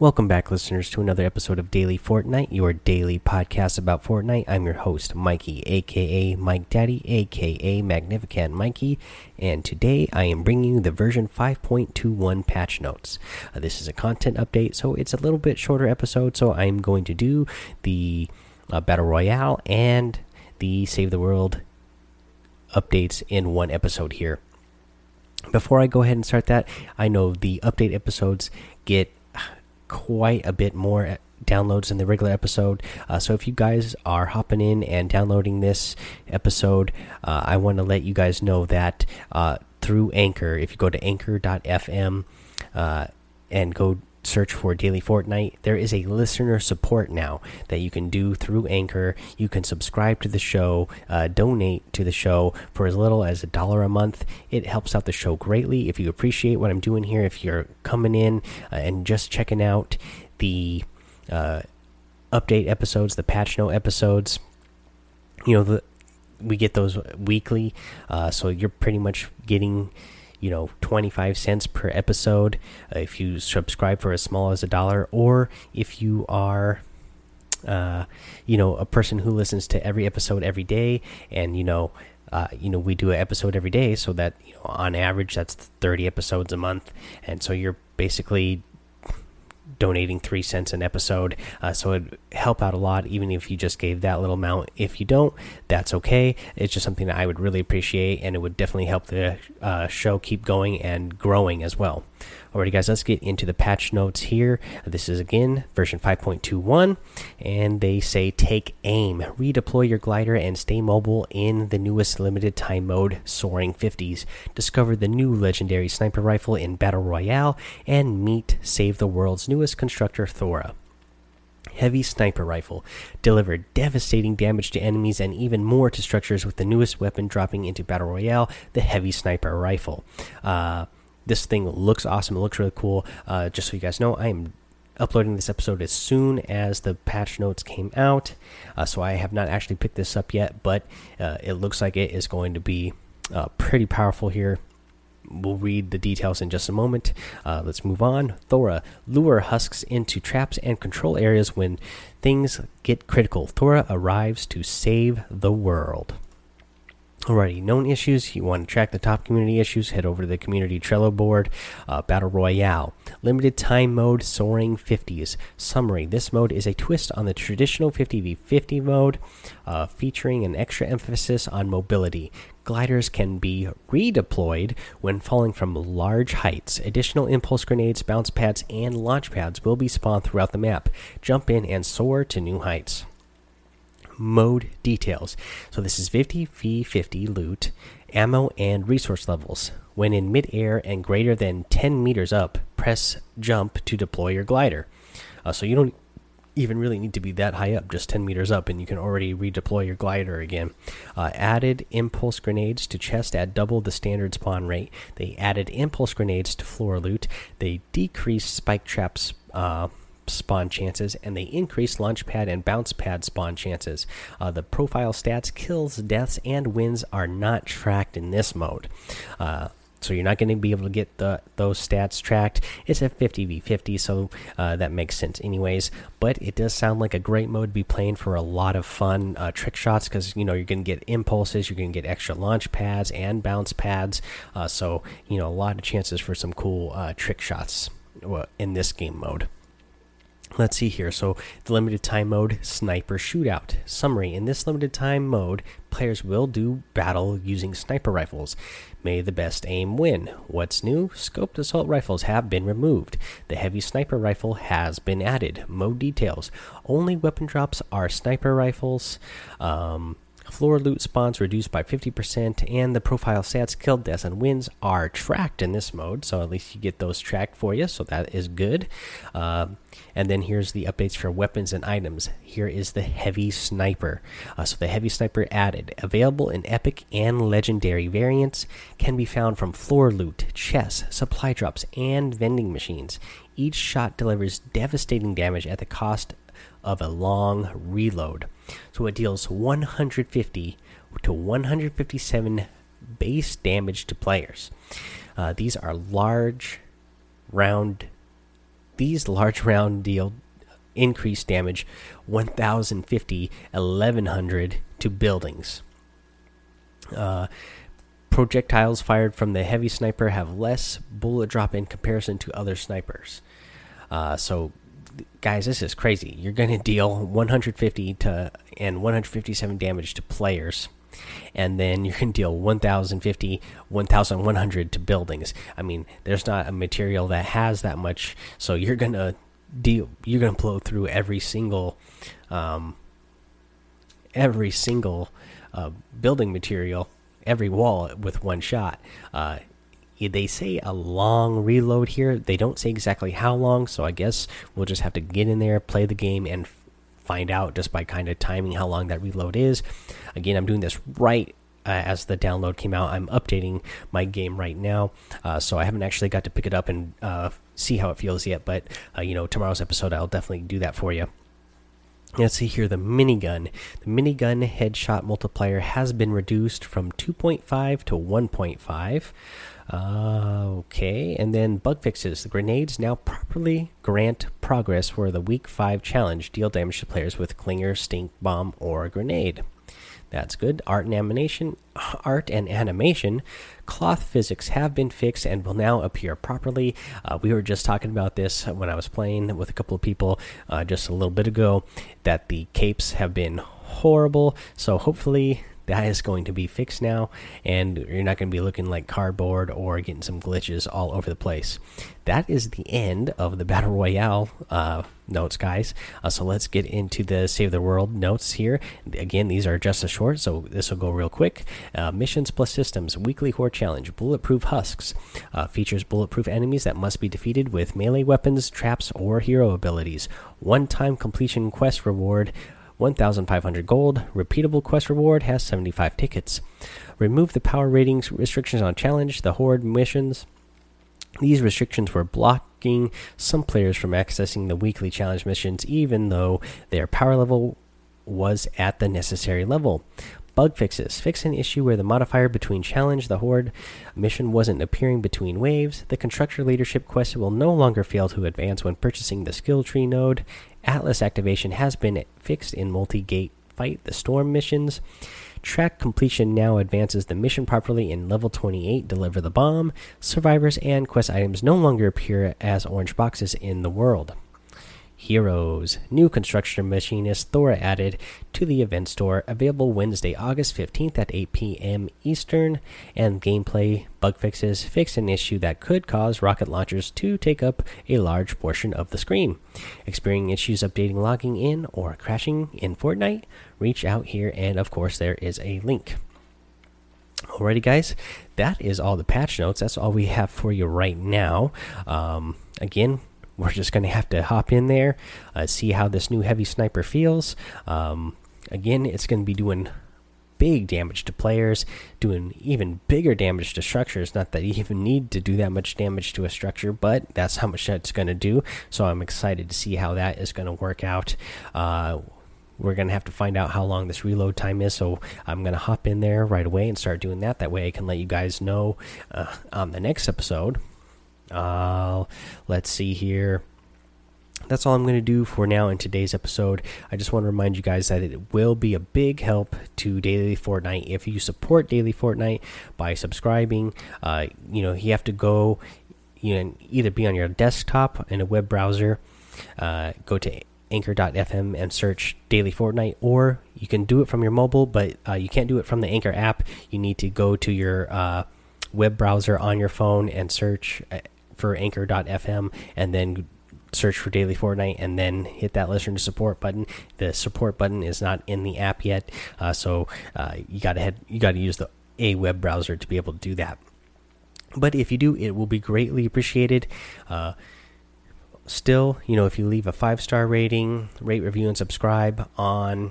Welcome back, listeners, to another episode of Daily Fortnite, your daily podcast about Fortnite. I'm your host, Mikey, aka Mike Daddy, aka Magnificent Mikey, and today I am bringing you the version 5.21 patch notes. Uh, this is a content update, so it's a little bit shorter episode, so I'm going to do the uh, Battle Royale and the Save the World updates in one episode here. Before I go ahead and start that, I know the update episodes get quite a bit more downloads than the regular episode. Uh, so if you guys are hopping in and downloading this episode, uh, I want to let you guys know that uh, through Anchor, if you go to anchor.fm uh, and go search for Daily Fortnite, there is a listener support now that you can do through Anchor. You can subscribe to the show, uh, donate to the show for as little as a dollar a month. It helps out the show greatly. If you appreciate what I'm doing here, if you're coming in uh, and just checking out the uh, update episodes, the patch note episodes, you know, the, we get those weekly, uh, so you're pretty much getting you know 25 cents per episode uh, if you subscribe for as small as a dollar or if you are uh, you know a person who listens to every episode every day and you know uh, you know we do an episode every day so that you know, on average that's 30 episodes a month. And so you're basically donating three cents an episode. Uh, so it'd help out a lot, even if you just gave that little amount. If you don't, that's okay. It's just something that I would really appreciate, and it would definitely help the uh, show keep going and growing as well. Alrighty, guys, let's get into the patch notes here. This is again version 5.21, and they say take aim, redeploy your glider, and stay mobile in the newest limited time mode, Soaring 50s. Discover the new legendary sniper rifle in Battle Royale, and meet Save the World's newest constructor, Thora heavy sniper rifle. Deliver devastating damage to enemies and even more to structures with the newest weapon dropping into Battle Royale, the heavy sniper rifle. Uh, this thing looks awesome. It looks really cool. Uh, just so you guys know, I am uploading this episode as soon as the patch notes came out. Uh, so I have not actually picked this up yet, but uh, it looks like it is going to be uh, pretty powerful here. We'll read the details in just a moment. Uh, let's move on. Thora lure husks into traps and control areas when things get critical. Thora arrives to save the world. Alrighty, known issues. You want to track the top community issues? Head over to the community Trello board. Uh, Battle Royale, limited time mode, soaring 50s. Summary: This mode is a twist on the traditional 50v50 mode, uh, featuring an extra emphasis on mobility. Gliders can be redeployed when falling from large heights. Additional impulse grenades, bounce pads, and launch pads will be spawned throughout the map. Jump in and soar to new heights mode details. So this is 50 v 50 loot, ammo, and resource levels. When in midair and greater than 10 meters up, press jump to deploy your glider. Uh, so you don't even really need to be that high up, just 10 meters up, and you can already redeploy your glider again. Uh, added impulse grenades to chest at double the standard spawn rate. They added impulse grenades to floor loot. They decreased spike traps. Uh, spawn chances, and they increase launch pad and bounce pad spawn chances. Uh, the profile stats, kills, deaths, and wins are not tracked in this mode. Uh, so you're not going to be able to get the those stats tracked. It's a 50v50, so uh, that makes sense, anyways. But it does sound like a great mode to be playing for a lot of fun uh, trick shots because you know you're going to get impulses, you're going to get extra launch pads and bounce pads. Uh, so you know a lot of chances for some cool uh, trick shots in this game mode. Let's see here. So, the limited time mode sniper shootout. Summary In this limited time mode, players will do battle using sniper rifles. May the best aim win. What's new? Scoped assault rifles have been removed. The heavy sniper rifle has been added. Mode details. Only weapon drops are sniper rifles. Um, Floor loot spawns reduced by 50%, and the profile stats, kill deaths, and wins are tracked in this mode. So at least you get those tracked for you, so that is good. Uh, and then here's the updates for weapons and items. Here is the heavy sniper. Uh, so the heavy sniper added, available in epic and legendary variants, can be found from floor loot, chests, supply drops, and vending machines. Each shot delivers devastating damage at the cost of a long reload. So it deals 150 to 157 base damage to players. Uh, these are large, round these large round deal increased damage 1050 1100 to buildings. Uh, projectiles fired from the heavy sniper have less bullet drop in comparison to other snipers. Uh, so, guys, this is crazy. You're going to deal 150 to and 157 damage to players, and then you can deal 1050, 1100 to buildings. I mean, there's not a material that has that much, so you're gonna deal. You're gonna blow through every single, um, every single uh, building material every wall with one shot. Uh, they say a long reload here. They don't say exactly how long, so I guess we'll just have to get in there, play the game, and find out just by kind of timing how long that reload is. Again, I'm doing this right uh, as the download came out. I'm updating my game right now, uh, so I haven't actually got to pick it up and uh, see how it feels yet. But uh, you know, tomorrow's episode, I'll definitely do that for you. Let's see here the minigun. The minigun headshot multiplier has been reduced from 2.5 to 1.5. Uh, okay, and then bug fixes. The grenades now properly grant progress for the week 5 challenge. Deal damage to players with clinger, stink bomb, or grenade. That's good. Art and animation, art and animation, cloth physics have been fixed and will now appear properly. Uh, we were just talking about this when I was playing with a couple of people uh, just a little bit ago. That the capes have been horrible. So hopefully that is going to be fixed now, and you're not going to be looking like cardboard or getting some glitches all over the place. That is the end of the Battle Royale uh, notes, guys. Uh, so let's get into the Save the World notes here. Again, these are just a short, so this will go real quick. Uh, missions plus systems, weekly horde challenge, bulletproof husks. Uh, features bulletproof enemies that must be defeated with melee weapons, traps, or hero abilities. One time completion quest reward. 1,500 gold. Repeatable quest reward has 75 tickets. Remove the power ratings restrictions on challenge, the horde missions. These restrictions were blocking some players from accessing the weekly challenge missions, even though their power level was at the necessary level. Bug fixes. Fix an issue where the modifier between challenge the horde mission wasn't appearing between waves. The constructor leadership quest will no longer fail to advance when purchasing the skill tree node. Atlas activation has been fixed in multi gate fight the storm missions. Track completion now advances the mission properly in level 28 deliver the bomb. Survivors and quest items no longer appear as orange boxes in the world. Heroes. New construction machinist Thor added to the event store, available Wednesday, August 15th at 8 p.m. Eastern. And gameplay bug fixes fix an issue that could cause rocket launchers to take up a large portion of the screen. Experiencing issues updating, logging in, or crashing in Fortnite? Reach out here, and of course, there is a link. Alrighty, guys, that is all the patch notes. That's all we have for you right now. Um, again, we're just going to have to hop in there, uh, see how this new heavy sniper feels. Um, again, it's going to be doing big damage to players, doing even bigger damage to structures. Not that you even need to do that much damage to a structure, but that's how much that's going to do. So I'm excited to see how that is going to work out. Uh, we're going to have to find out how long this reload time is. So I'm going to hop in there right away and start doing that. That way I can let you guys know uh, on the next episode uh, let's see here. That's all I'm going to do for now in today's episode. I just want to remind you guys that it will be a big help to Daily Fortnite if you support Daily Fortnite by subscribing. Uh, you know, you have to go, you know, either be on your desktop in a web browser, uh, go to anchor.fm and search Daily Fortnite, or you can do it from your mobile, but uh, you can't do it from the Anchor app. You need to go to your uh, web browser on your phone and search uh, for anchor.fm and then search for daily fortnite and then hit that listen to support button. The support button is not in the app yet uh, so uh, you gotta head you gotta use the a web browser to be able to do that. But if you do it will be greatly appreciated. Uh, still you know if you leave a five star rating rate review and subscribe on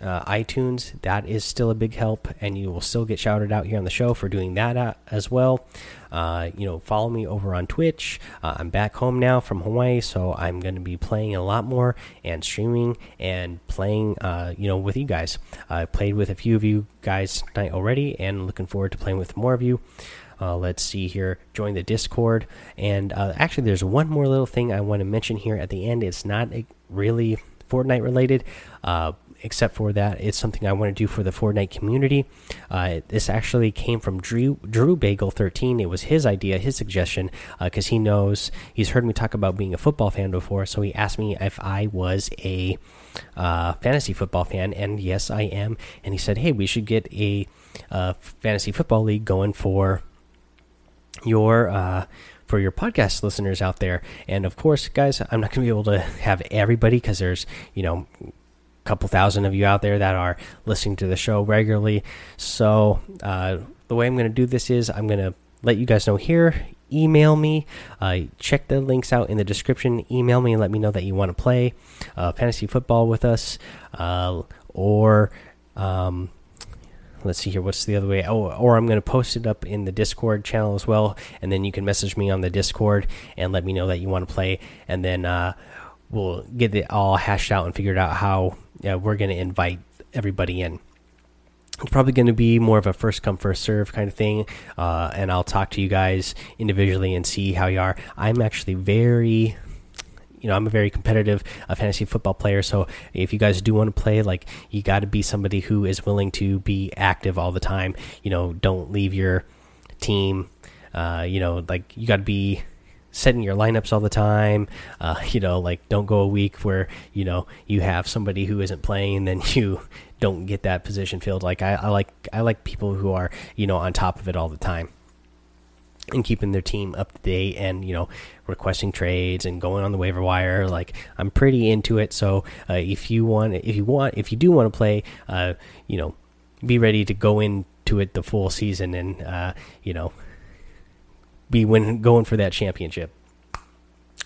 uh, iTunes. That is still a big help, and you will still get shouted out here on the show for doing that uh, as well. Uh, you know, follow me over on Twitch. Uh, I'm back home now from Hawaii, so I'm going to be playing a lot more and streaming and playing, uh, you know, with you guys. I played with a few of you guys tonight already, and looking forward to playing with more of you. Uh, let's see here. Join the Discord. And uh, actually, there's one more little thing I want to mention here at the end. It's not really Fortnite related, uh, except for that it's something I want to do for the Fortnite community. Uh, this actually came from Drew Drew Bagel 13. It was his idea, his suggestion, because uh, he knows he's heard me talk about being a football fan before. So he asked me if I was a uh, fantasy football fan, and yes, I am. And he said, "Hey, we should get a uh, fantasy football league going for your." Uh, for your podcast listeners out there, and of course, guys, I'm not going to be able to have everybody because there's, you know, couple thousand of you out there that are listening to the show regularly. So uh, the way I'm going to do this is I'm going to let you guys know here. Email me, uh, check the links out in the description. Email me and let me know that you want to play uh, fantasy football with us, uh, or um, let's see here. What's the other way? Oh, or I'm going to post it up in the Discord channel as well, and then you can message me on the Discord and let me know that you want to play, and then uh, we'll get it all hashed out and figured out how yeah, we're going to invite everybody in. It's probably going to be more of a first come first serve kind of thing, uh, and I'll talk to you guys individually and see how you are. I'm actually very you know, I'm a very competitive uh, fantasy football player. So if you guys do want to play, like, you got to be somebody who is willing to be active all the time. You know, don't leave your team. Uh, you know, like you got to be setting your lineups all the time. Uh, you know, like don't go a week where you know you have somebody who isn't playing, and then you don't get that position filled. Like I, I like I like people who are you know on top of it all the time and keeping their team up to date and you know requesting trades and going on the waiver wire like i'm pretty into it so uh, if you want if you want if you do want to play uh, you know be ready to go into it the full season and uh, you know be when going for that championship.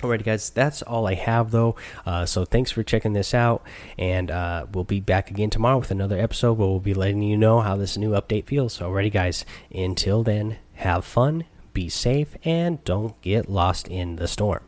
Alrighty, guys, that's all I have though. Uh, so thanks for checking this out, and uh, we'll be back again tomorrow with another episode where we'll be letting you know how this new update feels. Alrighty, guys, until then, have fun, be safe, and don't get lost in the storm.